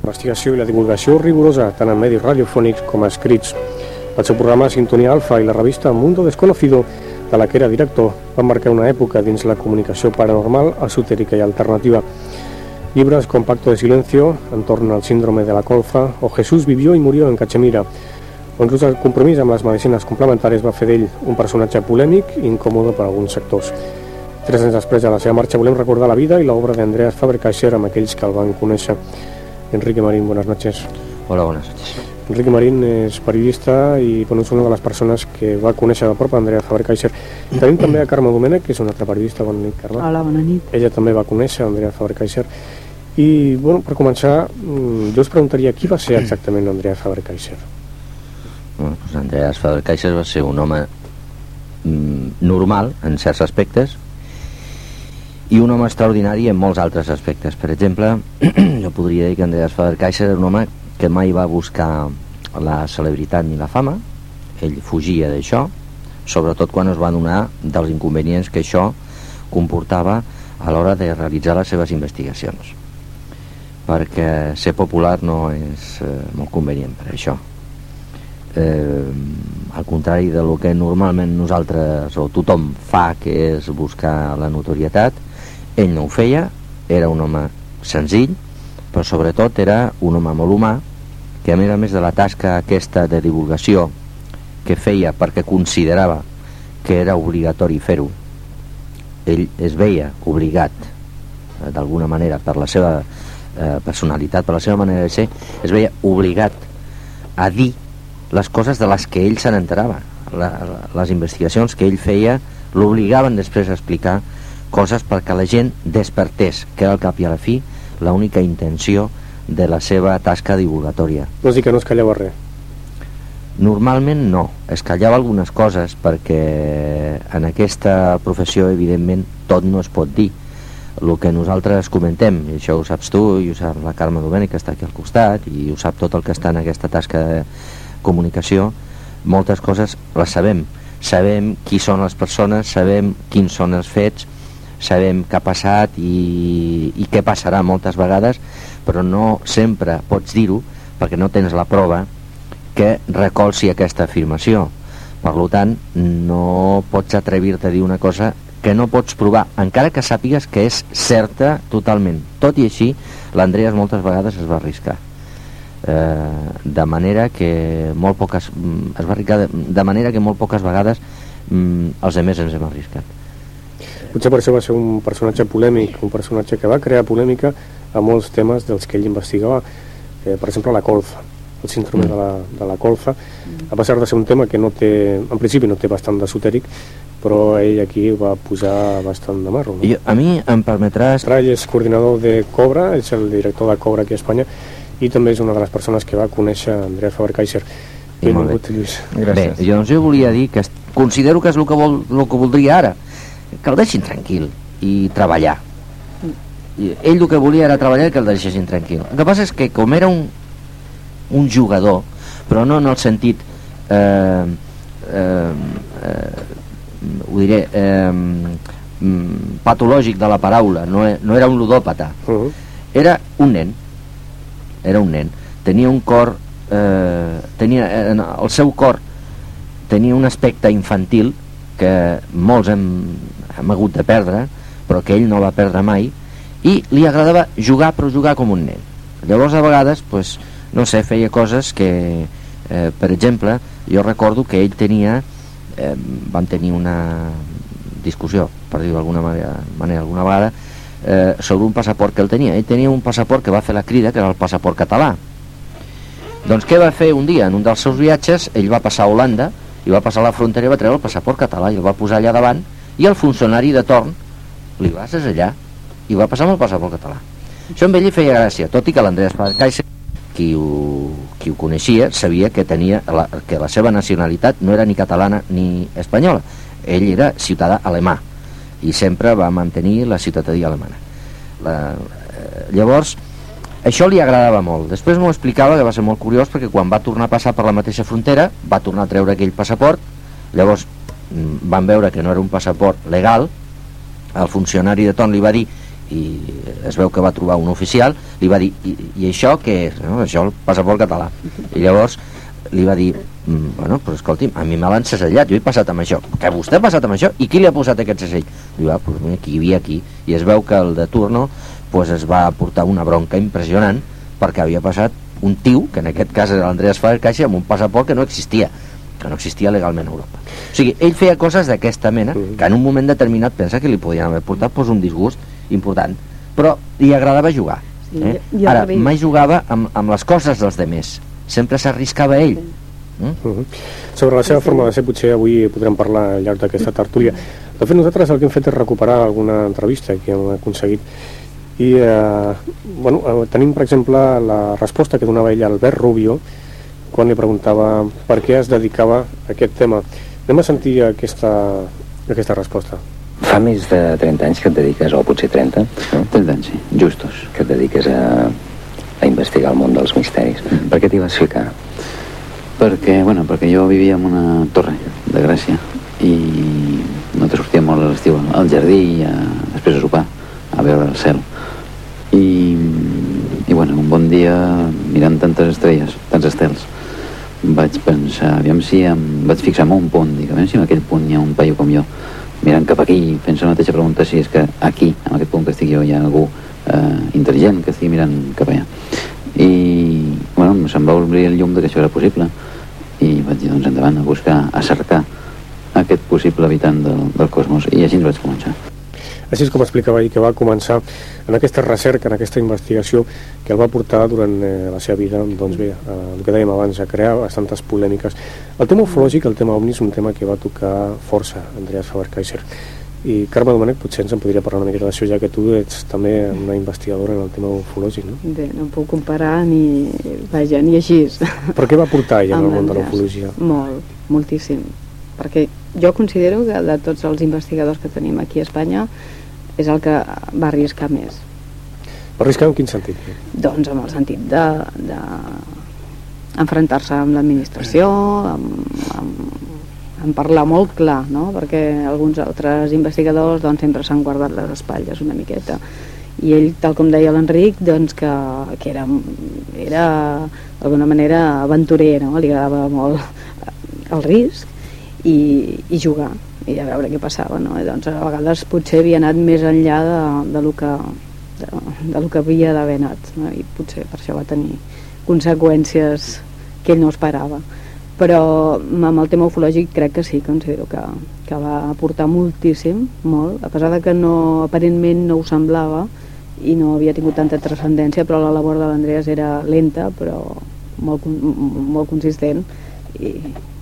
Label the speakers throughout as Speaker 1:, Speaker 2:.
Speaker 1: Investigació i la divulgació rigorosa tant en medis radiofònics com escrits. El seu programa Sintonia Alfa i la revista Mundo Desconocido, de la que era director, van marcar una època dins la comunicació paranormal, esotèrica i alternativa. Llibres com Pacto de Silencio, entorn al síndrome de la colfa, o Jesús vivió i murió en Cachemira, on just el compromís amb les medicines complementàries va fer d'ell un personatge polèmic i incòmode per a alguns sectors. Tres anys després de la seva marxa volem recordar la vida i l'obra d'Andreas Faber-Kaiser amb aquells que el van conèixer. Enrique Marín, buenas noches.
Speaker 2: Hola, buenas noches.
Speaker 1: Enrique Marín és periodista i bueno, és una de les persones que va conèixer de prop Andrea Faber-Kaiser. Tenim també a Carme Domènech, que és una altra periodista. Bona nit, Carme.
Speaker 3: Hola, bona nit.
Speaker 1: Ella també va conèixer Andrea Faber-Kaiser. I, bueno, per començar, mm, jo us preguntaria qui va ser exactament Andrea Faber-Kaiser?
Speaker 2: Bueno, doncs Andreas Faber-Kaiser va ser un home mm, normal en certs aspectes i un home extraordinari en molts altres aspectes. Per exemple, jo podria dir que Andreas Faber-Kaiser era un home que mai va buscar la celebritat ni la fama, ell fugia d'això, sobretot quan es va donar dels inconvenients que això comportava a l'hora de realitzar les seves investigacions. Perquè ser popular no és eh, molt convenient per això. Eh, al contrari de lo que normalment nosaltres o tothom fa que és buscar la notorietat ell no ho feia era un home senzill però sobretot era un home molt humà que a més a més de la tasca aquesta de divulgació que feia perquè considerava que era obligatori fer-ho ell es veia obligat eh, d'alguna manera per la seva eh, personalitat, per la seva manera de ser es veia obligat a dir les coses de les que ell se n'enterava. Les investigacions que ell feia l'obligaven després a explicar coses perquè la gent despertés que era al cap i a la fi l'única intenció de la seva tasca divulgatòria
Speaker 1: Vols dir que no es callava res?
Speaker 2: Normalment no, es callava algunes coses perquè en aquesta professió evidentment tot no es pot dir. El que nosaltres comentem, i això ho saps tu i ho sap la Carme Domènech que està aquí al costat i ho sap tot el que està en aquesta tasca de comunicació moltes coses les sabem. Sabem qui són les persones sabem quins són els fets sabem què ha passat i, i què passarà moltes vegades però no sempre pots dir-ho perquè no tens la prova que recolzi aquesta afirmació per tant no pots atrevir-te a dir una cosa que no pots provar, encara que sàpigues que és certa totalment. Tot i així, l'Andreas moltes vegades es va arriscar. Eh, de manera que molt poques mm, es va arriscar de, de manera que molt poques vegades mm, els altres ens hem arriscat
Speaker 1: potser per això va ser un personatge polèmic un personatge que va crear polèmica a molts temes dels que ell investigava eh, per exemple la colfa el síndrome mm. de, la, de la colfa a pesar de ser un tema que no té en principi no té bastant d'esotèric però ell aquí va posar bastant de marro no?
Speaker 2: I a mi em permetràs
Speaker 1: Ell és coordinador de Cobra és el director de Cobra aquí a Espanya i també és una de les persones que va conèixer Andrea Faber-Kaiser benvingut Lluís
Speaker 2: Gràcies. Bé, doncs jo volia dir que considero que és el que, vol, el que voldria ara que el deixin tranquil i treballar. I ell el que volia era treballar i que el deixessin tranquil. El que passa és que com era un, un jugador però no en el sentit eh, eh, eh, ho diré eh, patològic de la paraula no, e, no era un ludòpata.
Speaker 1: Uh -huh.
Speaker 2: era un nen era un nen tenia un cor eh, tenia, eh, el seu cor tenia un aspecte infantil que molts hem, hem hagut de perdre però que ell no va perdre mai i li agradava jugar però jugar com un nen llavors a vegades pues, no sé, feia coses que eh, per exemple jo recordo que ell tenia eh, van tenir una discussió per dir-ho d'alguna manera, manera alguna vegada eh, sobre un passaport que ell tenia. Ell tenia un passaport que va fer la crida, que era el passaport català. Doncs què va fer un dia? En un dels seus viatges, ell va passar a Holanda, i va passar a la frontera i va treure el passaport català, i el va posar allà davant, i el funcionari de torn li va segellar i va passar amb el passaport català. Això amb ell li feia gràcia, tot i que l'Andrés Caixa qui ho, qui ho coneixia sabia que tenia la, que la seva nacionalitat no era ni catalana ni espanyola. Ell era ciutadà alemà i sempre va mantenir la ciutadania alemana. La, eh, llavors això li agradava molt. Després m'ho explicava que va ser molt curiós perquè quan va tornar a passar per la mateixa frontera va tornar a treure aquell passaport llavors van veure que no era un passaport legal el funcionari de Ton li va dir i es veu que va trobar un oficial li va dir, i, i això què és? No? això el passaport català i llavors li va dir mm, bueno, però escolti'm, a mi me l'han segellat jo he passat amb això, que vostè ha passat amb això i qui li ha posat aquest segell? Diu, ah, pues mira, qui hi havia aquí i es veu que el de turno pues, es va portar una bronca impressionant perquè havia passat un tiu, que en aquest cas era l'Andreas Faber-Caixa, amb un passaport que no existia que no existia legalment a Europa. O sigui, ell feia coses d'aquesta mena que en un moment determinat pensa que li podien haver portat pues, un disgust important, però li agradava jugar.
Speaker 3: Sí,
Speaker 2: Eh?
Speaker 3: jo- jo
Speaker 2: Ara, mai jugava amb, amb les coses dels demés. Sempre s'arriscava ell. Mm?
Speaker 1: Uh -huh. Sobre la seva forma de ser, potser avui podrem parlar al llarg d'aquesta tertúlia. De fet, nosaltres el que hem fet és recuperar alguna entrevista que hem aconseguit i eh, bueno, eh, tenim, per exemple, la resposta que donava ell a Albert Rubio quan li preguntava per què es dedicava a aquest tema. Anem a sentir aquesta, aquesta resposta.
Speaker 4: Fa més de 30 anys que et dediques, o potser 30, no?
Speaker 5: 30 anys, sí, justos.
Speaker 4: que et dediques a, a investigar el món dels misteris. Per què t'hi vas ficar?
Speaker 5: Perquè, bueno, perquè jo vivia en una torre de Gràcia i nosaltres sortíem molt a l'estiu al jardí i a, després a sopar, a veure el cel. I, i bueno, un bon dia, mirant tantes estrelles, tants estels, vaig pensar, aviam si em vaig fixar en un punt, dic, aviam si en aquell punt hi ha un paio com jo, mirant cap aquí, fent la mateixa pregunta si és que aquí, en aquest punt que estic jo, hi ha algú eh, intel·ligent que estigui mirant cap allà. I, bueno, se'm va obrir el llum de que això era possible i vaig dir, doncs endavant, a buscar, a cercar aquest possible habitant del, del cosmos i així ens vaig començar.
Speaker 1: Així és com explicava ell que va començar en aquesta recerca, en aquesta investigació que el va portar durant eh, la seva vida, doncs bé, eh, el que dèiem abans, a crear bastantes polèmiques. El tema ufològic, el tema ovni, és un tema que va tocar força Andreas Faber-Kaiser. I Carme Domènech potser ens en podria parlar una miqueta d'això, ja que tu ets també una investigadora en el tema ufològic, no?
Speaker 3: Bé, no puc comparar ni, vaja, ni així.
Speaker 1: Per què va portar ella en el món de l'ufologia?
Speaker 3: Molt, moltíssim. Perquè jo considero que de tots els investigadors que tenim aquí a Espanya és el que va arriscar més.
Speaker 1: Va arriscar en quin sentit?
Speaker 3: Doncs en el sentit de, de enfrontar-se amb l'administració, amb, amb, amb parlar molt clar, no? perquè alguns altres investigadors doncs, sempre s'han guardat les espatlles una miqueta. I ell, tal com deia l'Enric, doncs que, que era, era d'alguna manera aventurer, no? li agradava molt el risc i, i jugar i a veure què passava no? I doncs a vegades potser havia anat més enllà de, de, lo, que, de, de lo que havia d'haver anat no? i potser per això va tenir conseqüències que ell no esperava però amb el tema ufològic crec que sí, considero que, que va aportar moltíssim, molt, a pesar de que no, aparentment no ho semblava i no havia tingut tanta transcendència, però la labor de l'Andreas era lenta, però molt, molt consistent i,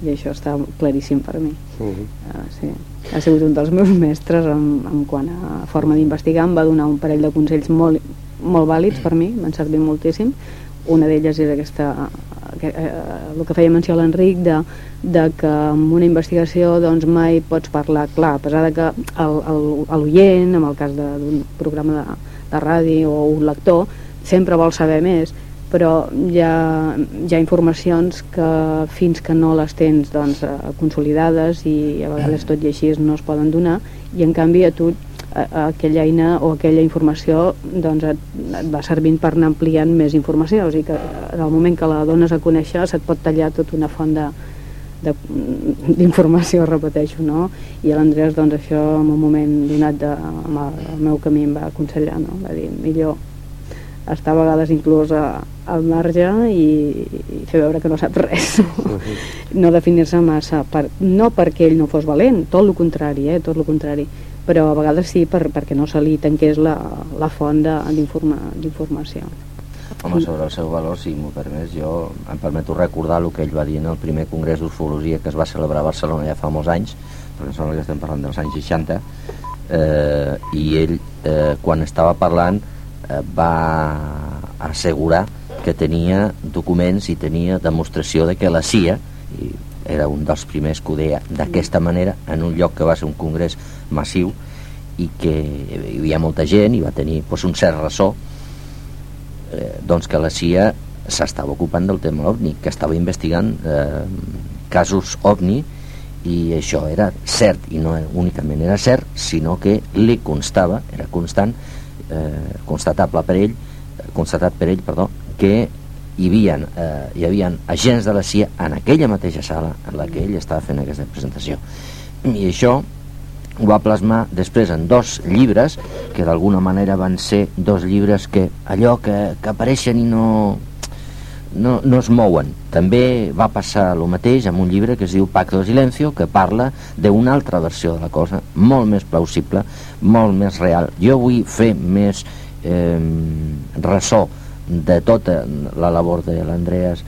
Speaker 3: i això està claríssim per mi.
Speaker 1: Uh -huh.
Speaker 3: Uh, sí. Ha sigut un dels meus mestres en, en quant a forma d'investigar, em va donar un parell de consells molt, molt vàlids per mi, m'han servit moltíssim. Una d'elles és aquesta, que, eh, el que feia menció l'Enric, de, de que en una investigació doncs, mai pots parlar clar, a pesar de que l'oient, en el cas d'un programa de, de ràdio o un lector, sempre vol saber més, però hi ha, hi ha informacions que fins que no les tens doncs, eh, consolidades i a vegades tot i així no es poden donar i en canvi a tu eh, aquella eina o aquella informació doncs et, et va servint per anar ampliant més informació o sigui que en el moment que la dones a conèixer se't pot tallar tota una font de- d'informació, repeteixo, no? I l'Andrés, doncs, això en un moment donat de, amb el, el meu camí em va aconsellar, no? Va dir, millor estar a vegades inclús a, al marge i, i fer veure que no sap res. No definir-se massa per, no perquè ell no fos valent tot el contrari, eh, tot el contrari. Però a vegades sí per, perquè no se li tanqués la, la font d'informació.
Speaker 2: Home, sobre el seu valor, si m'ho permets, jo em permeto recordar el que ell va dir en el primer congrés d'ufologia que es va celebrar a Barcelona ja fa molts anys, perquè em sembla que estem parlant dels anys 60, eh, i ell, eh, quan estava parlant, va assegurar que tenia documents i tenia demostració de que la CIA i era un dels primers que ho deia d'aquesta manera en un lloc que va ser un congrés massiu i que hi havia molta gent i va tenir doncs, un cert ressò eh, doncs que la CIA s'estava ocupant del tema OVNI que estava investigant eh, casos OVNI i això era cert i no únicament era cert sinó que li constava era constant eh, constatable per ell constatat per ell perdó, que hi havia, eh, hi havia agents de la CIA en aquella mateixa sala en la que ell estava fent aquesta presentació. I això ho va plasmar després en dos llibres que d'alguna manera van ser dos llibres que allò que, que apareixen i no, no, no es mouen. També va passar el mateix amb un llibre que es diu Pacto de Silencio, que parla d'una altra versió de la cosa, molt més plausible, molt més real. Jo vull fer més eh, ressò de tota la labor de l'Andreas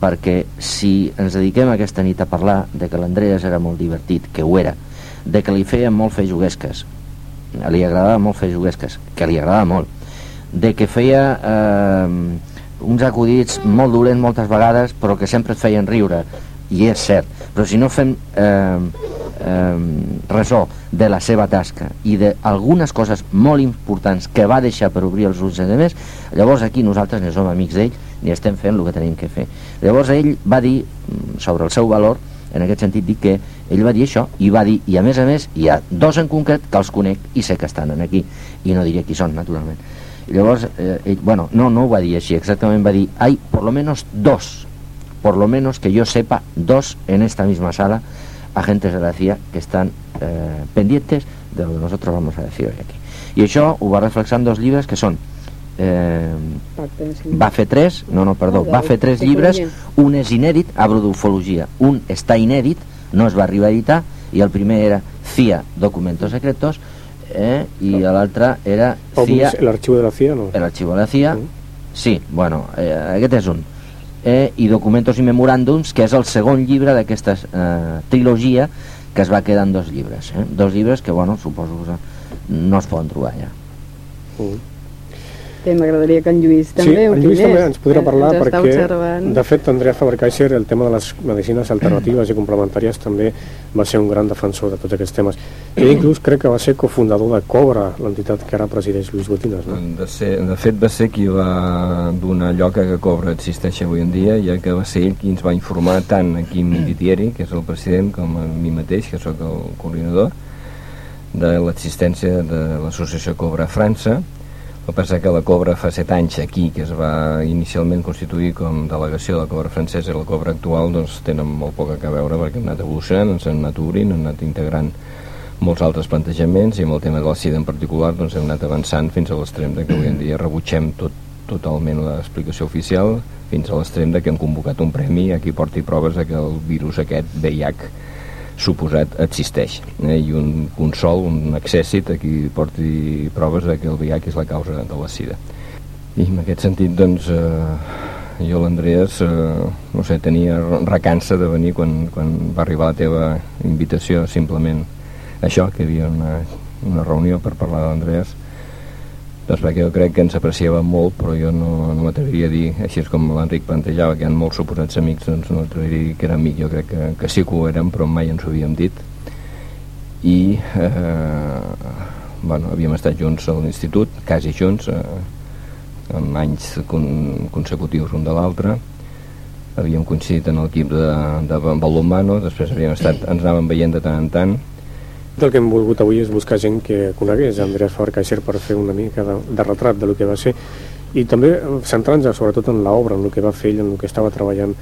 Speaker 2: perquè si ens dediquem aquesta nit a parlar de que l'Andreas era molt divertit, que ho era, de que li feien molt fer juguesques, li agradava molt fer juguesques, que li agradava molt, de que feia eh, uns acudits molt dolents moltes vegades però que sempre et feien riure, i és cert, però si no fem eh, eh, resó de la seva tasca i d'algunes coses molt importants que va deixar per obrir els ulls de més, llavors aquí nosaltres ni som amics d'ell ni estem fent el que tenim que fer. Llavors ell va dir mm, sobre el seu valor, en aquest sentit dic que ell va dir això i va dir, i a més a més hi ha dos en concret que els conec i sé que estan aquí. I no diré qui són naturalment llavors, eh, ell, bueno, no, no ho va dir així exactament va dir, hay por lo menos dos por lo menos que yo sepa dos en esta misma sala agentes de la CIA que están eh, pendientes de lo que nosotros vamos a decir hoy aquí. I això ho va reflexar en dos llibres que són eh, va fer tres, no, no, perdó, va fer tres llibres, un és inèdit, Abro d'ufologia, un està inèdit, no es va arribar a editar, i el primer era CIA, documentos secretos, eh, i l'altre era CIA...
Speaker 1: L'arxiu de la CIA, no?
Speaker 2: L'arxiu de la CIA, sí, bueno, eh, aquest és un eh, i Documentos i Memoràndums, que és el segon llibre d'aquesta eh, trilogia que es va quedar en dos llibres. Eh? Dos llibres que, bueno, suposo que no es poden trobar ja.
Speaker 3: Uh. Sí, m'agradaria que en Lluís també
Speaker 1: sí, en Lluís també ens podrà parlar ens perquè, de fet, Andrea Faber-Kaiser, el tema de les medicines alternatives i complementàries també va ser un gran defensor de tots aquests temes. I inclús crec que va ser cofundador de Cobra, l'entitat que ara presideix Lluís Botines. No?
Speaker 6: De, ser, de fet, va ser qui va donar lloc a que Cobra existeix avui en dia, ja que va ser ell qui ens va informar tant a Quim Ditieri, que és el president, com a mi mateix, que sóc el coordinador, de l'existència de l'associació Cobra a França, el que passa que la Cobra fa set anys aquí, que es va inicialment constituir com delegació de la Cobra francesa i la Cobra actual, doncs tenen molt poc a veure perquè han anat evolucionant, ens han anat obrint, han anat integrant molts altres plantejaments i amb el tema de la SIDA en particular doncs hem anat avançant fins a l'extrem de que avui en dia rebutgem tot, totalment l'explicació oficial fins a l'extrem de que hem convocat un premi a qui porti proves que el virus aquest VIH suposat existeix eh? i un consol, un accèssit a qui porti proves de que el VIH és la causa de la sida i en aquest sentit doncs eh, jo l'Andreas eh, no sé, tenia recança de venir quan, quan va arribar la teva invitació simplement això, que hi havia una, una reunió per parlar de l'Andreas doncs perquè jo crec que ens apreciava molt però jo no, no m'atreviria a dir així com l'Enric plantejava que hi ha molts suposats amics doncs no m'atreviria a dir que era amic. Jo crec que, que sí que ho érem però mai ens ho havíem dit. I eh, bueno, havíem estat junts a l'institut quasi junts eh, amb anys con, consecutius un de l'altre. Havíem coincidit en l'equip de, de balonmano després havíem estat, ens anàvem veient de tant en tant
Speaker 1: el que hem volgut avui és buscar gent que conegués Andreas Faber-Kaiser per fer una mica de, de retrat de lo que va ser i també centrant-nos sobretot en l'obra, en el que va fer ell, en el que estava treballant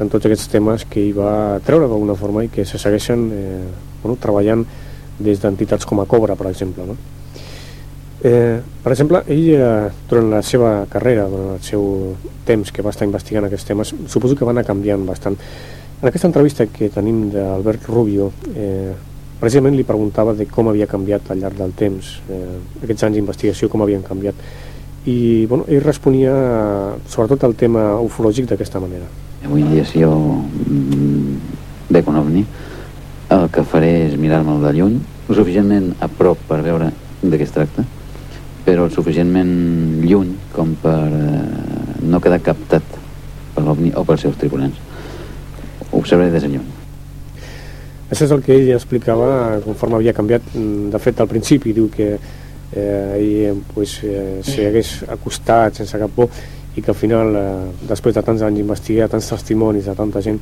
Speaker 1: en tots aquests temes que hi va treure d'alguna forma i que se segueixen eh, bueno, treballant des d'entitats com a Cobra, per exemple. No? Eh, per exemple, ell, eh, durant la seva carrera, durant el seu temps que va estar investigant aquests temes, suposo que va anar canviant bastant. En aquesta entrevista que tenim d'Albert Rubio, eh, precisament li preguntava de com havia canviat al llarg del temps, eh, aquests anys d'investigació, com havien canviat. I bueno, ell responia sobretot al tema ufològic d'aquesta manera.
Speaker 5: Avui dia, si jo veig un ovni, el que faré és mirar-me'l de lluny, suficientment a prop per veure de què es tracta, però suficientment lluny com per eh, no queda captat per l'OVNI o pels seus tripulants. Ho observaré des de lluny.
Speaker 1: Això és el que ell explicava conforme havia canviat. Mm, De fet, al principi diu que eh, ell pues, eh, hagués acostat sense cap por i que al final, eh, després de tants anys d'investigar, tants testimonis de tanta gent,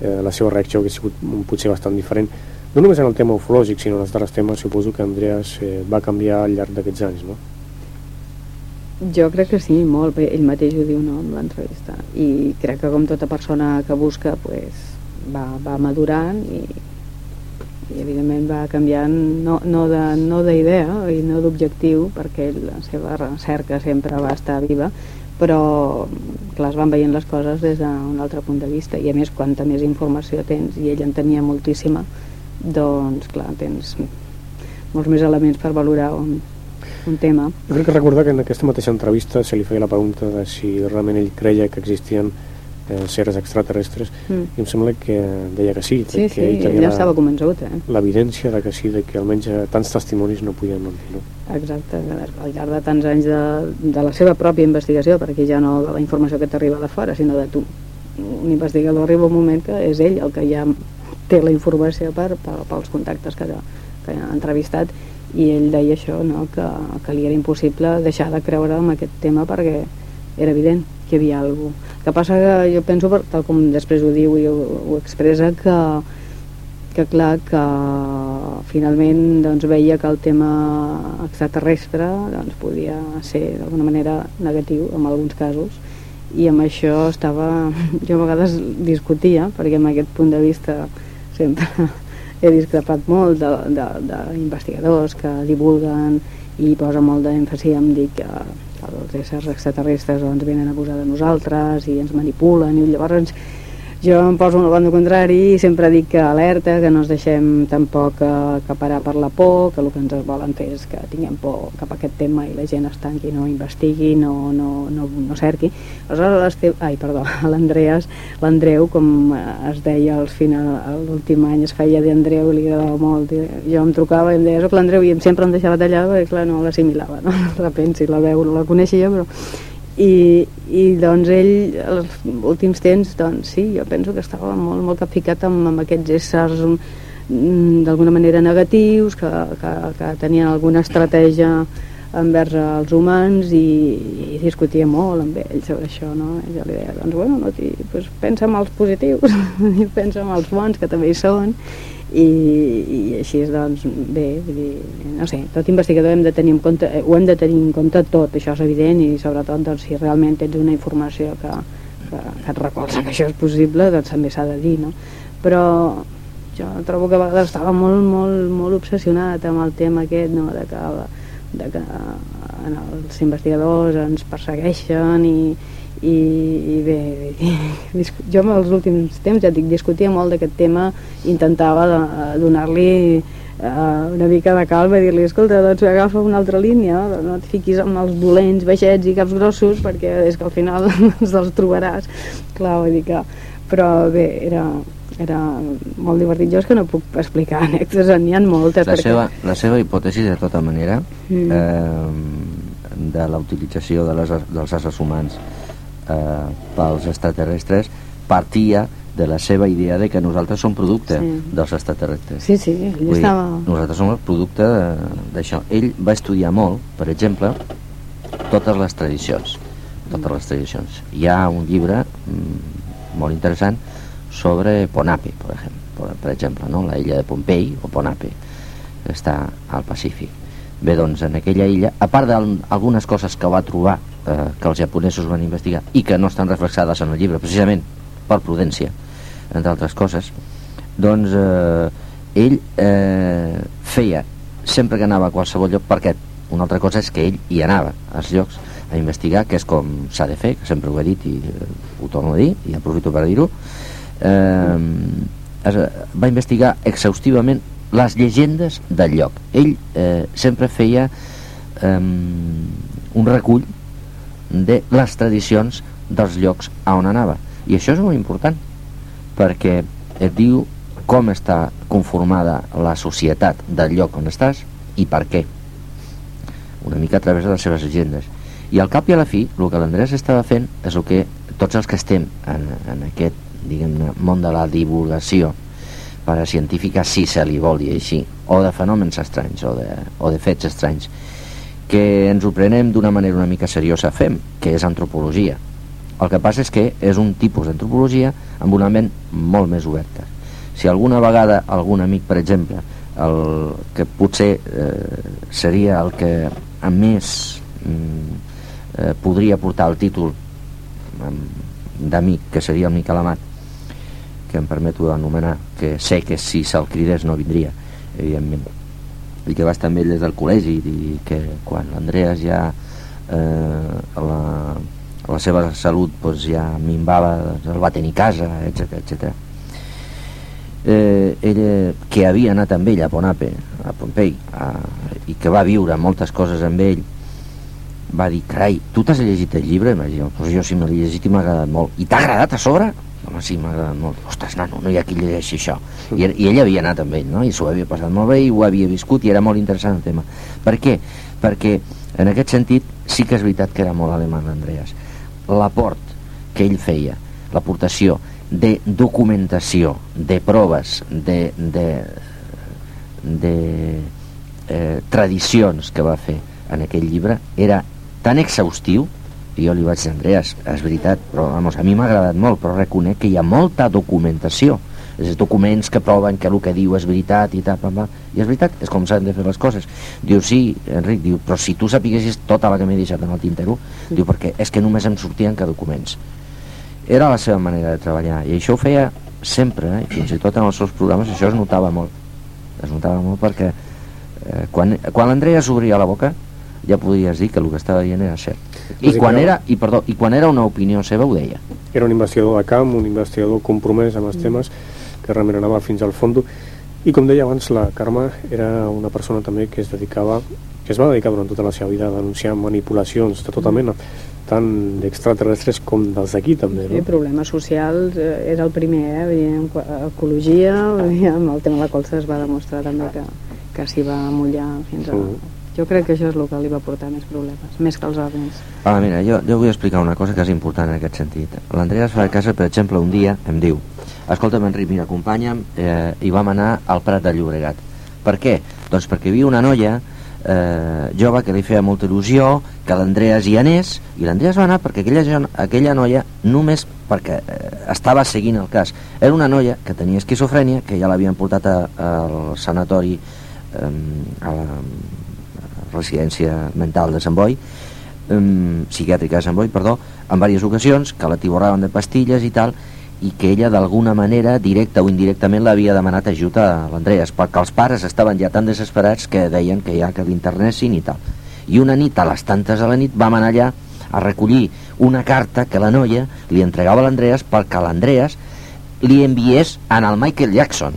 Speaker 1: eh, la seva reacció hauria sigut potser bastant diferent. No només en el tema ufològic, sinó en els altres temes, suposo que Andreas eh, va canviar al llarg d'aquests anys, no?
Speaker 3: Jo crec que sí, molt bé, ell mateix ho diu no, en l'entrevista i crec que com tota persona que busca pues, va, va madurant i, i evidentment va canviant no, no de- d'idea no i no d'objectiu perquè la seva recerca sempre va estar viva però clar, es van veient les coses des d'un altre punt de vista. I a més quanta més informació tens i ell en tenia moltíssima doncs clar, tens molts més elements per valorar un, un tema.
Speaker 1: Jo crec que recordar que en aquesta mateixa entrevista se li feia la pregunta de si realment ell creia que existien eh, seres extraterrestres
Speaker 3: Mm.
Speaker 1: i em sembla que deia que sí,
Speaker 3: Sí,
Speaker 1: que
Speaker 3: sí,
Speaker 1: ell
Speaker 3: ell
Speaker 1: tenia
Speaker 3: estava convençut, eh?
Speaker 1: l'evidència de que sí, de que almenys eh, tants testimonis no podien mentir. No?
Speaker 3: Exacte, al llarg de tants anys de, de la seva pròpia investigació, perquè ja no de la informació que t'arriba de fora, sinó de tu. Un investigador arriba un moment que és ell el que ja té la informació per, per, pels contactes que, que ha entrevistat i ell deia això, no? que, que li era impossible deixar de creure en aquest tema perquè era evident que hi havia alguna cosa. Que passa que jo penso, tal com després ho diu i ho, ho expressa, que, que clar que finalment doncs, veia que el tema extraterrestre doncs, podia ser d'alguna manera negatiu en alguns casos. I amb això estava jo a vegades discutia perquè amb aquest punt de vista sempre he discrepat molt d'investigadors que divulguen i posen molt d'èmfasi en dir que els éssers extraterrestres doncs, venen a abusar de nosaltres i ens manipulen i llavors jo em poso en el bando contrari i sempre dic que alerta, que no ens deixem tampoc acaparar per la por, que el que ens volen fer és que tinguem por cap a aquest tema i la gent es tanqui, no investigui, no, no, no, no cerqui. Aleshores, ai, perdó, l'Andreas, l'Andreu, com es deia al final, l'últim any es feia d'Andreu, li agradava molt, i jo em trucava i em deia, soc l'Andreu, i em sempre em deixava tallar perquè, clar, no l'assimilava, no? De repente, si la veu no la coneixia, però i, i doncs ell els últims temps doncs sí, jo penso que estava molt, molt capficat amb, amb aquests éssers mm, d'alguna manera negatius que, que, que tenien alguna estratègia envers els humans i, i discutia molt amb ell sobre això no? Jo li deia, doncs bueno, no ti, pues pensa en els positius pensa en els bons que també hi són i, i així doncs bé, vull dir, no sé, tot investigador hem de tenir en compte, eh, ho hem de tenir en compte tot, això és evident i sobretot doncs, si realment tens una informació que, que, que et recolza que això és possible doncs també s'ha de dir no? però jo trobo que a vegades estava molt, molt, molt obsessionat amb el tema aquest no? de que, de que els investigadors ens persegueixen i, i, i bé, i, jo en els últims temps ja dic, discutia molt d'aquest tema intentava de- donar-li uh, una mica de calma i dir-li, escolta, doncs agafa una altra línia no et fiquis amb els dolents, baixets i caps grossos perquè és que al final ens els trobaràs. Clar, vull dir que però bé, era, era molt divertit. Jo és que no puc explicar anècdotes, n'hi ha moltes
Speaker 2: La
Speaker 3: perquè...
Speaker 2: seva, la seva hipòtesi, de tota manera,
Speaker 3: Mm.
Speaker 2: eh, de la utilització de les, dels éssers humans eh, pels extraterrestres partia de la seva idea de que nosaltres som producte
Speaker 3: Sí.
Speaker 2: dels extraterrestres.
Speaker 3: sí, sí, ell estava...
Speaker 2: nosaltres som el producte d'això. Ell va estudiar molt, per exemple, totes les tradicions. Totes les tradicions. Hi ha un llibre mm, molt interessant sobre Ponape, per exemple, per, per exemple no? la illa de Pompei o Ponape, que està al Pacífic. Bé, doncs, en aquella illa, a part d'algunes coses que va trobar eh, que els japonesos van investigar i que no estan reflexades en el llibre, precisament per prudència, entre altres coses, doncs eh, ell eh, feia sempre que anava a qualsevol lloc perquè una altra cosa és que ell hi anava als llocs a investigar, que és com s'ha de fer que sempre ho he dit i eh, ho torno a dir i aprofito per dir-ho. Eh, va investigar exhaustivament les llegendes del lloc. Ell eh, sempre feia eh, un recull de les tradicions dels llocs a on anava. I això és molt important perquè et diu com està conformada la societat del lloc on estàs i per què. Una mica a través de les seves llegendes. I al cap i a la fi, el que l'Andrés estava fent és el que tots els que estem en, en aquest diguem món de la divulgació científica si se li vol dir així, o de fenòmens estranys o de, o de fets estranys, que ens ho prenem d'una manera una mica seriosa fem, que és antropologia. El que passa és que és un tipus d'antropologia amb una ment molt més oberta. Si alguna vegada algun amic, per exemple, el que potser eh, seria el que a més mm, eh, podria portar el títol d'amic, que seria el Miquel Amat, que em permeto anomenar, que sé que si se'l cridés no vindria, evidentment, i que va estar amb ell des del col·legi i que quan l'Andreas ja eh, la, la seva salut doncs, ja minvava, doncs, el va tenir casa, etc etc. Eh, ella, que havia anat amb ell a Ponape, a Pompei, a, i que va viure moltes coses amb ell, va dir, carai, tu t'has llegit el llibre? I va dir, pues jo sí me l'he llegit i m'ha agradat molt. I t'ha agradat a sobre? Home, sí, m'ha agradat molt. Ostres, nano, no hi ha qui llegeixi això. I, I ell havia anat amb ell, no? I s'ho havia passat molt bé i ho havia viscut i era molt interessant el tema. Per què? Perquè en aquest sentit sí que és veritat que era molt alemany l'Andreas. L'aport que ell feia, l'aportació de documentació, de proves, de, de, de eh, tradicions que va fer en aquell llibre era tan exhaustiu jo li vaig dir, Andreas, és veritat, però vamos, a mi m'ha agradat molt, però reconec que hi ha molta documentació, és documents que proven que el que diu és veritat i tal, i és veritat, és com s'han de fer les coses. Diu, sí, Enric, diu, però si tu sapiguessis tota la que m'he deixat en el tintero, diu, perquè és que només em sortien que documents. Era la seva manera de treballar, i això ho feia sempre, eh? fins i tot en els seus programes, això es notava molt. Es notava molt perquè eh, quan, quan l'Andrea s'obria la boca, ja podies dir que el que estava dient era cert. I quan, era, i, perdó, I quan era una opinió seva ho deia.
Speaker 1: Era un investigador de camp, un investigador compromès amb els mm. temes, que realment anava fins al fons. I com deia abans, la Carme era una persona també que es dedicava que es va dedicar durant tota la seva vida a denunciar manipulacions de tota mena, tant d'extraterrestres com dels d'aquí també. No?
Speaker 3: Sí, problemes socials eh, era el primer, eh? ecologia, amb el tema de la colza es va demostrar també que, que s'hi va mullar fins a... Mm jo crec que això és el que li va portar més problemes, més que els ovnis.
Speaker 2: Ah, mira, jo, jo vull explicar una cosa que és important en aquest sentit. L'Andrea fa de casa, per exemple, un dia em diu escolta'm, Enric, mira, acompanya'm eh, i vam anar al Prat de Llobregat. Per què? Doncs perquè hi havia una noia eh, jove que li feia molta il·lusió que l'Andreas hi anés i l'Andreas va anar perquè aquella, aquella noia només perquè eh, estava seguint el cas era una noia que tenia esquizofrènia que ja l'havien portat al sanatori eh, a la, residència mental de Sant Boi, um, psiquiàtrica de Sant Boi, perdó, en diverses ocasions, que la tiborraven de pastilles i tal, i que ella d'alguna manera, directa o indirectament, l'havia demanat ajut a l'Andreas, perquè els pares estaven ja tan desesperats que deien que ja que l'internessin i tal. I una nit, a les tantes de la nit, vam anar allà a recollir una carta que la noia li entregava a l'Andreas perquè l'Andreas li enviés en el Michael Jackson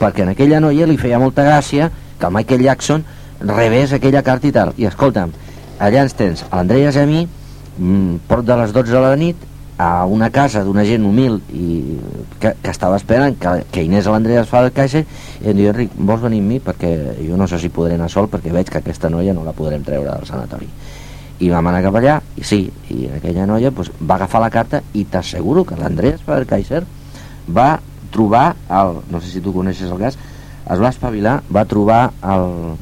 Speaker 2: perquè en aquella noia li feia molta gràcia que el Michael Jackson rebés aquella carta i tal. I escolta'm, allà ens tens a l'Andreas i a mi, port de les 12 de la nit, a una casa d'una gent humil i que, que estava esperant que, que Inés a l'Andreas fa el caixa i em diu, Enric, vols venir amb mi? Perquè jo no sé si podré anar sol perquè veig que aquesta noia no la podrem treure del sanatori i vam anar cap allà i sí, i aquella noia pues, va agafar la carta i t'asseguro que l'Andreas Faber-Kaiser va trobar el, no sé si tu coneixes el cas es va espavilar, va trobar el,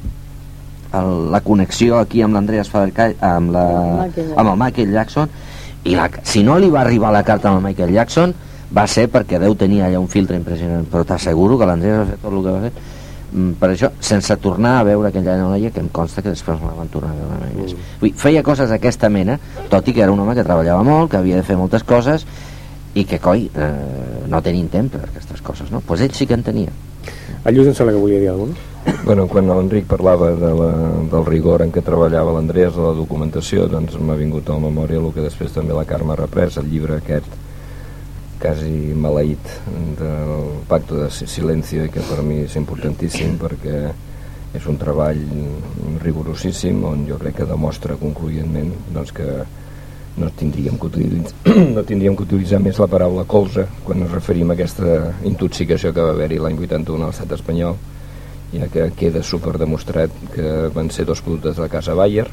Speaker 2: el, la connexió aquí amb l'Andreas Fabercai amb, la, amb el Michael Jackson i la, si no li va arribar la carta amb el Michael Jackson va ser perquè deu tenir allà un filtre impressionant però t'asseguro que l'Andreas va fer tot el que va fer mm, per això, sense tornar a veure aquella noia que em consta que després la van tornar a veure mai més. Mm. Vull, feia coses d'aquesta mena, tot i que era un home que treballava molt, que havia de fer moltes coses i que, coi, eh, no tenien temps per aquestes coses, no? Doncs pues ell sí que en tenia.
Speaker 1: El Lluís em sembla que volia dir alguna cosa.
Speaker 6: Bueno, quan l'Enric parlava de la, del rigor en què treballava l'Andrés, de la documentació, doncs m'ha vingut a la memòria el que després també la Carme ha reprès, el llibre aquest quasi maleït del Pacto de Silencio i que per mi és importantíssim perquè és un treball rigorosíssim on jo crec que demostra concloentment doncs, que no tindríem que, utilitzar, no tindríem que utilitzar més la paraula colza quan ens referim a aquesta intoxicació que va haver-hi l'any 81 a l'estat espanyol ja que queda super demostrat que van ser dos productes de la casa Bayer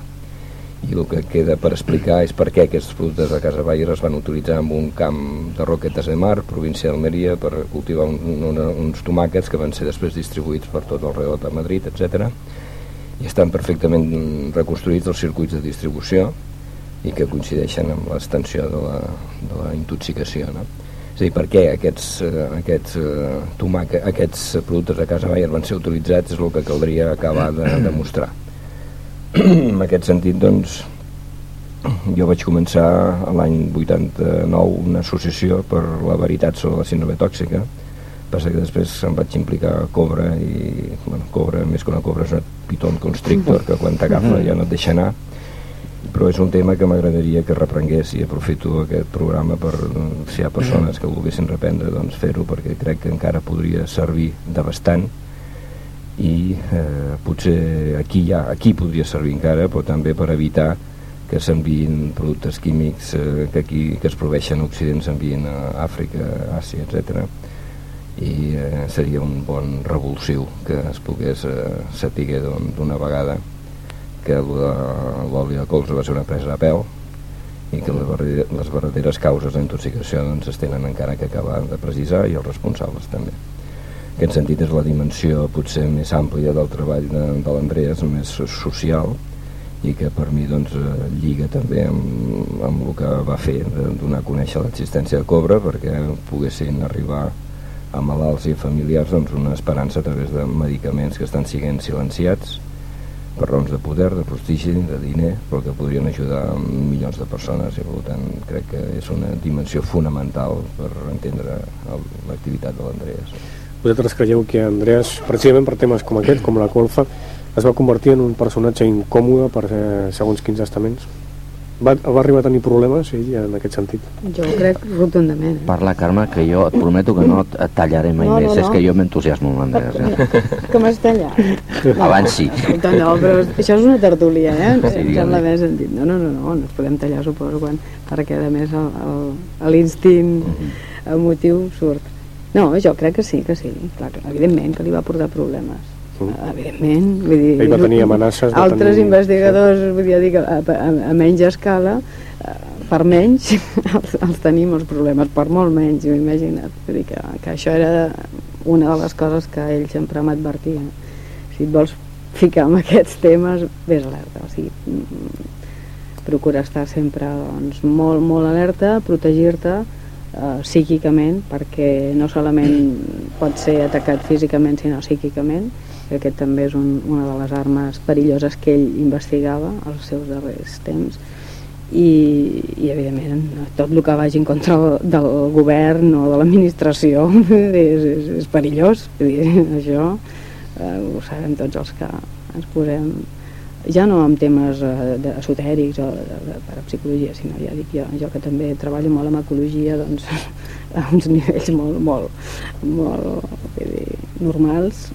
Speaker 6: i el que queda per explicar és per què aquests productes de Casa Bayer es van utilitzar en un camp de Roquetes de Mar, província d'Almeria, per cultivar un, un, uns tomàquets que van ser després distribuïts per tot el redor de Madrid, etc. i estan perfectament reconstruïts els circuits de distribució i que coincideixen amb l'extensió de, la, de la intoxicació. No? És a dir, per què aquests, eh, aquests, eh, tomàquets, aquests productes de Casa Bayer van ser utilitzats és el que caldria acabar de demostrar. En aquest sentit doncs jo vaig començar l'any 89 una associació per la veritat sobre la síndrome tòxica. Passa que després em vaig implicar a Cobra i bueno, Cobra, més que una Cobra és una Python Constrictor que quan t'agafa ja no et deixa anar però és un tema que m'agradaria que reprengués i aprofito aquest programa per si hi ha persones que volguessin reprendre doncs fer-ho perquè crec que encara podria servir de bastant i eh, potser aquí ja aquí podria servir encara però també per evitar que s'enviïn productes químics eh, que aquí que es proveixen a Occident s'enviïn a Àfrica, Àsia, etc. i eh, seria un bon revulsiu que es pogués eh, saber d'una vegada que l'oli de colza va ser una presa de pèl i que les verdaderes causes d'intoxicació doncs, es tenen encara que acabar de precisar i els responsables també. Aquest sentit és la dimensió potser més àmplia del treball de, de l'Andreas, més social i que per mi doncs, eh, lliga també amb, amb el que va fer de donar a conèixer l'existència de Cobra perquè poguessin arribar a malalts i familiars doncs, una esperança a través de medicaments que estan siguent silenciats per raons de poder, de prestigi, de diner, però que podrien ajudar milions de persones i per tant crec que és una dimensió fonamental per entendre l'activitat de l'Andreas.
Speaker 1: Vosaltres creieu que Andreas, precisament per temes com aquest, com la colfa, es va convertir en un personatge incòmode per eh, segons quins estaments? Va, va arribar a tenir problemes ell en aquest sentit?
Speaker 3: Jo crec rotundament. Eh?
Speaker 2: Parla, Carme, que jo et prometo que no et tallaré mai no, més. No, no. És que jo m'entusiasmo amb l'Andrés.
Speaker 3: Eh? Que m'has tallat?
Speaker 2: Abans sí.
Speaker 3: No, però això és una tertúlia, eh? Sí, sembla bé sentit. No, no, no, no, no ens podem tallar, suposo, quan, perquè a més l'instint mhm. emotiu surt. No, jo crec que sí, que sí. Clar, evidentment que li va portar problemes. Evidentment. Vull dir,
Speaker 1: Ell va tenir amenaces
Speaker 3: de Altres tenir... investigadors, sí. vull dir, a, a, a menys escala, eh, per menys, els, els tenim els problemes, per molt menys, imagina't. Vull dir que, que això era una de les coses que ell sempre m'advertia. Si et vols ficar en aquests temes, vés alerta. O sigui, mm, procura estar sempre doncs, molt, molt alerta, protegir-te, eh, psíquicament perquè no solament pot ser atacat físicament sinó psíquicament que aquest també és un, una de les armes perilloses que ell investigava als seus darrers temps. I, i evidentment tot el que vagi en contra del govern o de l'administració. És, és, és perillós dir, això eh, ho sabem tots els que ens posem ja no amb temes eh, esotèrics o de, de, de psicologia, sinó ja dic jo, jo que també treballo molt amb ecologia, doncs a uns nivells molt, molt, molt dir, normals,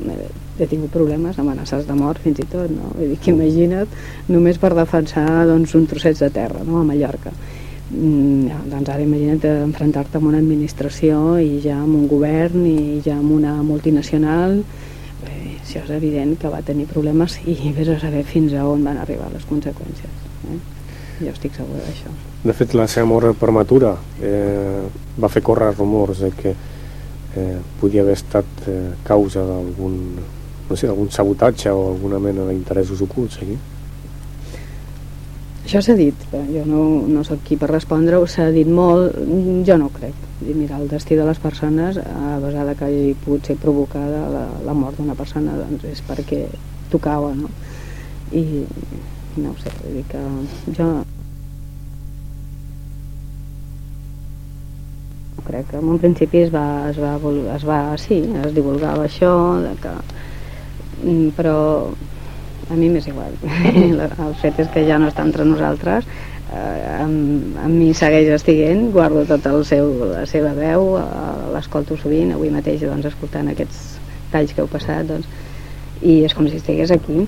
Speaker 3: he tingut problemes, amenaces de mort fins i tot, no? Vull dir que imagina't només per defensar doncs, un trosset de terra no? a Mallorca. Mm, ja, doncs ara imagina't enfrontar-te amb una administració i ja amb un govern i ja amb una multinacional això és evident que va tenir problemes i vés a saber fins a on van arribar les conseqüències eh? jo estic segura d'això
Speaker 1: de fet la seva mort prematura eh, va fer córrer rumors de que eh, podia haver estat eh, causa d'algun no sé, algun sabotatge o alguna mena d'interessos ocults aquí
Speaker 3: això s'ha dit, jo no, no sóc qui per respondre-ho, s'ha dit molt, jo no crec. I mira, el destí de les persones, a basada que hagi pogut ser provocada la, la mort d'una persona, doncs és perquè tocava, no? I no ho sé, vull dir que jo crec que en un principi es va, es va, es va sí, es divulgava això, de que, mm, però a mi m'és igual. El fet és que ja no està entre nosaltres eh, amb, amb mi segueix estiguent guardo tot el seu, la seva veu eh, l'escolto sovint avui mateix doncs, escoltant aquests talls que heu passat doncs, i és com si estigués aquí.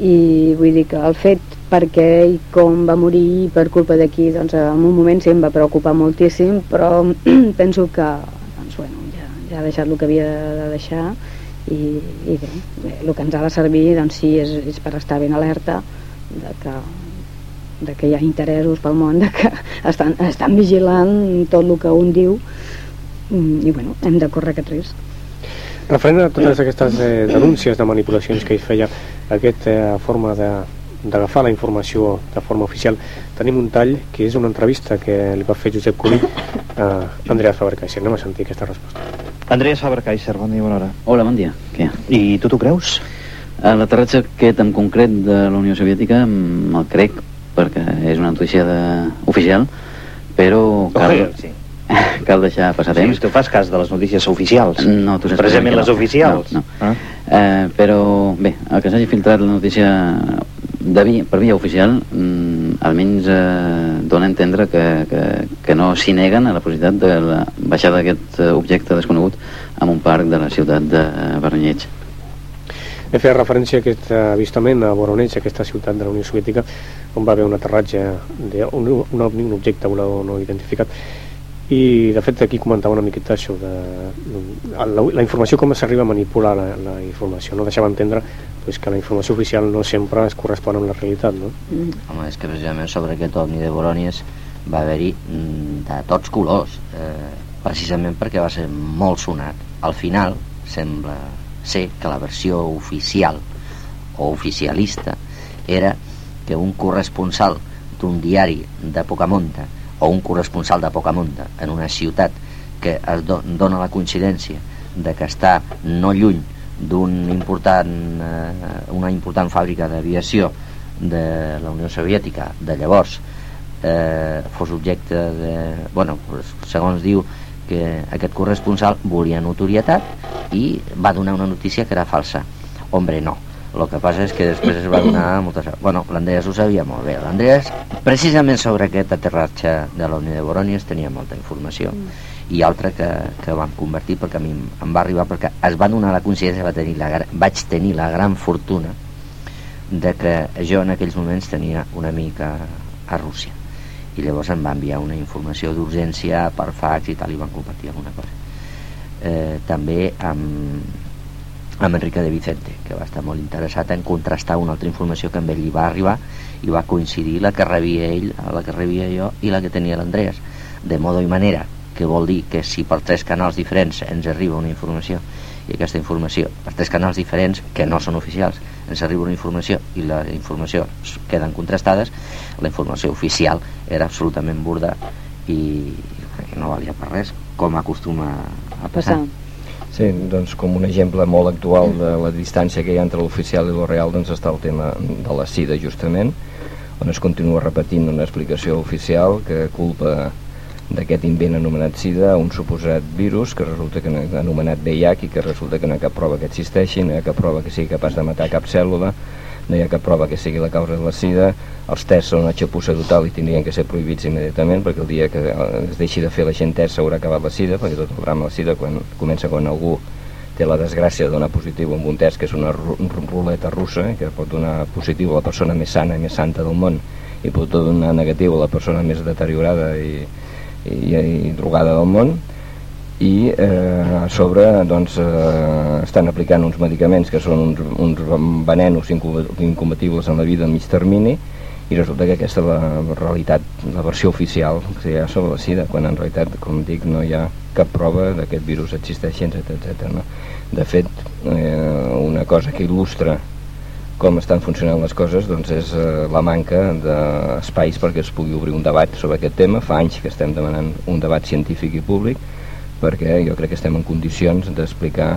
Speaker 3: I vull dir que el fet perquè i com va morir per culpa d'aquí doncs en un moment sí em va preocupar moltíssim però penso que doncs, bueno, ja, ja ha deixat el que havia de deixar i, i bé, bé, el que ens ha de servir doncs sí, és, és per estar ben alerta de que de que hi ha interessos pel món, de que estan, estan vigilant tot el que un diu mm, i bueno, hem de córrer aquest risc.
Speaker 1: Referent a totes aquestes eh, denúncies de manipulacions que hi feia aquesta eh, forma de d'agafar la informació de forma oficial tenim un tall que és una entrevista que li va fer Josep Cuní a Andrea Faber-Kaiser anem a sentir aquesta resposta
Speaker 7: Andrea Faber-Kaiser, bon dia, bona hora
Speaker 5: Hola, bon dia. Què?
Speaker 7: I tu t'ho creus?
Speaker 5: L'aterratge aquest en concret de la Unió Soviètica mm, el crec perquè és una notícia de... oficial però cal,
Speaker 7: Oje, sí.
Speaker 5: cal deixar passar
Speaker 7: Sí,
Speaker 5: temps.
Speaker 7: tu fas cas de les notícies oficials.
Speaker 5: No, tu saps
Speaker 7: Precisament
Speaker 5: no.
Speaker 7: les oficials.
Speaker 5: No, no.
Speaker 7: Ah?
Speaker 5: Eh, però bé, el que s'hagi filtrat la notícia de via, per via oficial mm, almenys eh, dona a entendre que, que, que no s'hi neguen a la possibilitat de la baixada d'aquest eh, objecte desconegut en un parc de la ciutat de Verneig.
Speaker 1: He fet referència a aquest avistament a Voronezh, aquesta ciutat de la Unió Soviètica, on va haver un aterratge d'un un, un objecte volador no identificat. I, de fet, aquí comentava una miqueta això de la, la informació, com s'arriba a manipular la, la informació. No deixava entendre pues, que la informació oficial no sempre es correspon amb la realitat, no?
Speaker 3: Mm.
Speaker 2: Home, és que precisament sobre aquest ovni de Borònies va haver-hi mm, de tots colors, eh, precisament perquè va ser molt sonat. Al final sembla ser que la versió oficial o oficialista era que un corresponsal d'un diari de Pocamonta o un corresponsal de Pocamonta en una ciutat que es do dona la coincidència de que està no lluny d'un important, eh, una important fàbrica d'aviació de la Unió Soviètica de llavors eh, fos objecte de... Bueno, segons diu que aquest corresponsal volia notorietat i va donar una notícia que era falsa. Hombre, no. El que passa és que després es va donar moltes... Bueno, l'Andreas ho sabia molt bé. L'Andreas, precisament sobre aquest aterratge de la Unió de Borònies, tenia molta informació. I altra que, que vam convertir perquè a mi em va arribar perquè es va donar la consciència va tenir la, vaig tenir la gran fortuna de que jo en aquells moments tenia una mica a Rússia. I llavors em va enviar una informació d'urgència per fax i tal i van compartir alguna cosa. Eh, també amb, amb Enrique de Vicente que va estar molt interessat en contrastar una altra informació que amb ell li va arribar i va coincidir la que rebia ell la que rebia jo i la que tenia l'Andreas de modo i manera que vol dir que si per tres canals diferents ens arriba una informació i aquesta informació per tres canals diferents que no són oficials ens arriba una informació i la informació queden contrastades la informació oficial era absolutament burda i, i no valia per res com acostuma a passar,
Speaker 3: Passar.
Speaker 6: Sí, doncs com un exemple molt actual de la distància que hi ha entre l'oficial i lo real doncs està el tema de la sida justament on es continua repetint una explicació oficial que culpa d'aquest invent anomenat SIDA un suposat virus que resulta que no, anomenat VIH i que resulta que no hi ha cap prova que existeixi, no hi ha cap prova que sigui capaç de matar cap cèl·lula, no hi ha cap prova que sigui la causa de la SIDA, els tests són una xapussa total i tindrien que ser prohibits immediatament perquè el dia que es deixi de fer la gent test s'haurà acabat la SIDA, perquè tot el drama de la SIDA quan comença quan algú té la desgràcia de donar positiu amb un test que és una ru- ruleta russa eh, que pot donar positiu a la persona més sana i més santa del món i pot donar negatiu a la persona més deteriorada i, i, i drogada del món i eh, a sobre doncs, eh, estan aplicant uns medicaments que són uns, uns venenos incompatibles en la vida a mig termini i resulta que aquesta la realitat, la versió oficial que hi ha sobre la sida, quan en realitat, com dic, no hi ha cap prova d'aquest virus existeixi, etc etc. No? De fet, eh, una cosa que il·lustra com estan funcionant les coses doncs és eh, la manca d'espais perquè es pugui obrir un debat sobre aquest tema. Fa anys que estem demanant un debat científic i públic perquè jo crec que estem en condicions d'explicar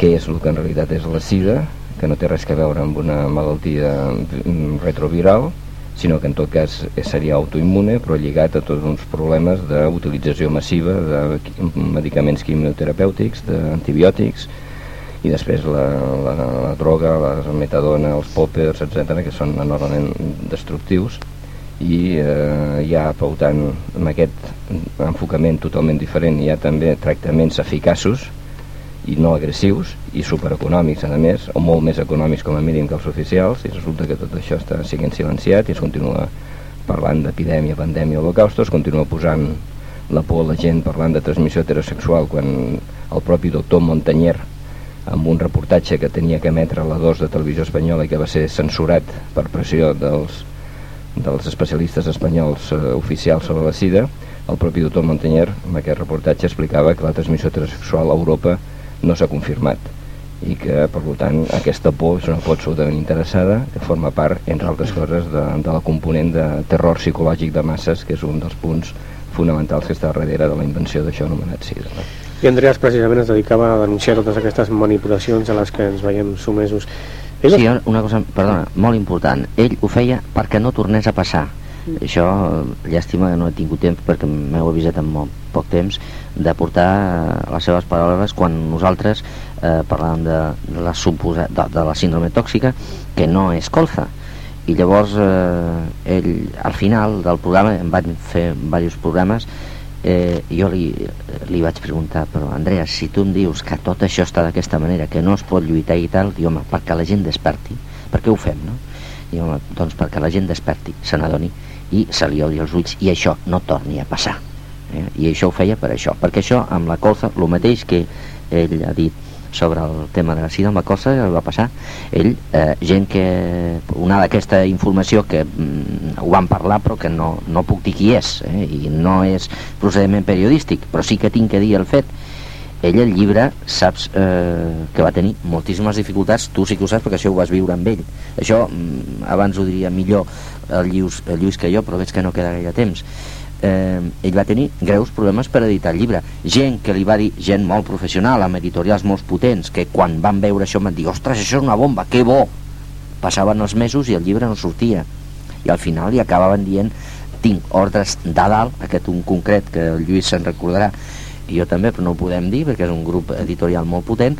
Speaker 6: què és el que en realitat és la sida, que no té res que veure amb una malaltia mm, retroviral, sinó que en tot cas seria autoimmune, però lligat a tots uns problemes d'utilització massiva de medicaments quimioterapèutics, d'antibiòtics, i després la, la, la droga, la metadona, els poppers, etc que són enormement destructius. I eh, ja pautant amb aquest enfocament totalment diferent hi ha també tractaments eficaços i no agressius i supereconòmics a més o molt més econòmics com a mínim que els oficials i resulta que tot això està sent silenciat i es continua parlant d'epidèmia, pandèmia, holocausto es continua posant la por a la gent parlant de transmissió heterosexual quan el propi doctor Montanyer amb un reportatge que tenia que emetre la 2 de televisió espanyola i que va ser censurat per pressió dels dels especialistes espanyols eh, oficials sobre la sida, el propi doctor Montañer, en aquest reportatge, explicava que la transmissió heterosexual a Europa no s'ha confirmat i que, per tant, aquesta por és una por absolutament interessada que forma part, entre altres coses, de, de la component de terror psicològic de masses, que és un dels punts fonamentals que està darrere de la invenció d'això anomenat SIDA. No?
Speaker 1: I Andreas precisament es dedicava a denunciar totes aquestes manipulacions a les que ens veiem sumesos.
Speaker 2: Ell... Sí, una cosa, perdona, molt important. Ell ho feia perquè no tornés a passar. Mm. Això, llàstima que no he tingut temps perquè m'heu avisat en molt poc temps de portar les seves paraules quan nosaltres eh, parlàvem de, de, la suposa, de, de la síndrome tòxica que no és colza i llavors eh, ell al final del programa em van fer diversos programes eh, jo li, li vaig preguntar però Andrea, si tu em dius que tot això està d'aquesta manera, que no es pot lluitar i tal diu, home, perquè la gent desperti per què ho fem, no? I, home, doncs perquè la gent desperti, se n'adoni i se li obri els ulls i això no torni a passar eh? i això ho feia per això. Perquè això amb la colza, el mateix que ell ha dit sobre el tema de la sida amb la cosa va passar ell, eh, gent que una d'aquesta informació que mm, ho van parlar però que no, no puc dir qui és eh, i no és procediment periodístic però sí que tinc que dir el fet. Ell el llibre saps eh, que va tenir moltíssimes dificultats tu sí que ho saps perquè això ho vas viure amb ell. Això mm, abans ho diria millor el Lluís, el Lluís que jo però veig que no queda gaire temps eh, ell va tenir greus problemes per editar el llibre. Gent que li va dir, gent molt professional, amb editorials molt potents, que quan van veure això van dir, ostres, això és una bomba, que bo! Passaven els mesos i el llibre no sortia. I al final li acabaven dient, tinc ordres de dalt, aquest un concret que el Lluís se'n recordarà, i jo també, però no ho podem dir perquè és un grup editorial molt potent,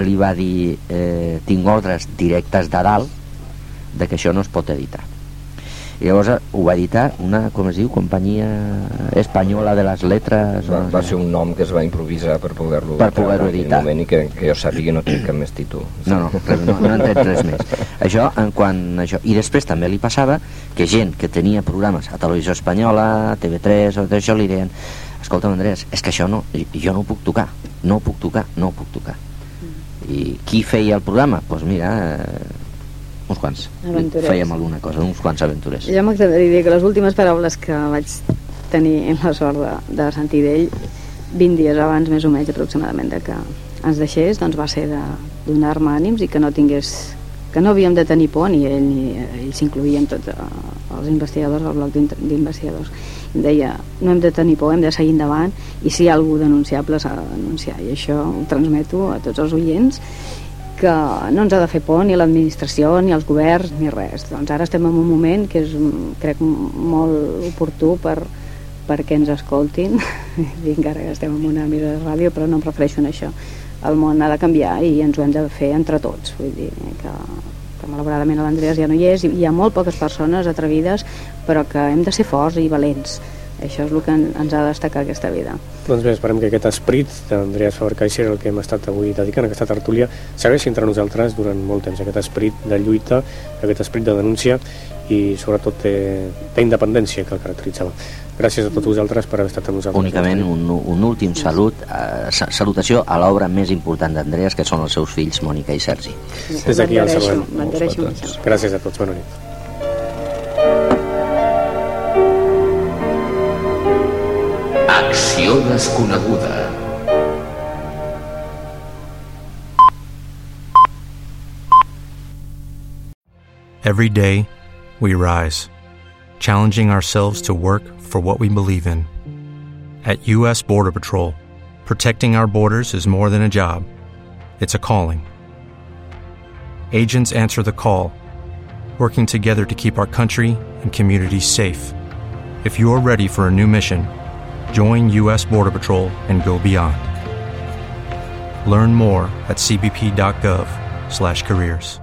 Speaker 2: li va dir, eh, tinc ordres directes de dalt de que això no es pot editar i llavors ho va editar una, com es diu, companyia espanyola de les letres
Speaker 6: va, no va ser un nom que es va improvisar per poder-lo
Speaker 2: per poder editar.
Speaker 6: moment i que, que jo sàpiga no té cap més títol.
Speaker 2: No, no, res, no, no en tret res més. Això, en quan això, i després també li passava que gent que tenia programes a Televisió Espanyola, TV3 o tot això li deien escolta Andrés, és que això no, jo no ho puc tocar no ho puc tocar, no ho puc tocar. I qui feia el programa? Doncs pues mira, eh, uns quants. Aventurers. Fèiem alguna cosa, uns quants aventurers.
Speaker 3: Jo m'agradaria dir que les últimes paraules que vaig tenir la sort de, de sentir d'ell 20 dies abans, més o menys aproximadament, de que ens deixés, doncs va ser de donar-me ànims i que no tingués que no havíem de tenir por ni ell ni ell s'incluïen tots eh, els investigadors el bloc d'investigadors em deia, no hem de tenir por, hem de seguir endavant i si hi ha algú denunciable s'ha de denunciar i això ho transmeto a tots els oients que no ens ha de fer por ni l'administració, ni els governs, ni res. Doncs ara estem en un moment que és, crec, molt oportú per, perquè ens escoltin, i encara que estem en una mira de ràdio, però no em refereixo a això. El món ha de canviar i ens ho hem de fer entre tots, vull dir que, que malauradament l'Andreas ja no hi és, i hi ha molt poques persones atrevides, però que hem de ser forts i valents això és el que ens ha de destacar aquesta vida.
Speaker 1: Doncs bé, esperem que aquest esprit d'Andreas Faber-Kaiser, el que hem estat avui dedicant a aquesta tertúlia, segueixi entre nosaltres durant molt temps, aquest esprit de lluita, aquest esprit de denúncia i sobretot d'independència que el caracteritzava. Gràcies a tots vosaltres per haver estat amb nosaltres.
Speaker 2: Únicament un, un últim salut, eh, salutació a l'obra més important d'Andreas, que són els seus fills, Mònica i Sergi.
Speaker 1: Des d'aquí al servei. Gràcies a tots, bona nit.
Speaker 8: Acció desconeguda.
Speaker 9: Every day, we rise, challenging ourselves to work for what we believe in. At U.S. Border Patrol, protecting our borders is more than a job, it's a calling. Agents answer the call, working together to keep our country and communities safe. If you're ready for a new mission, Join U.S. Border Patrol and go beyond. Learn more at cbp.gov/careers.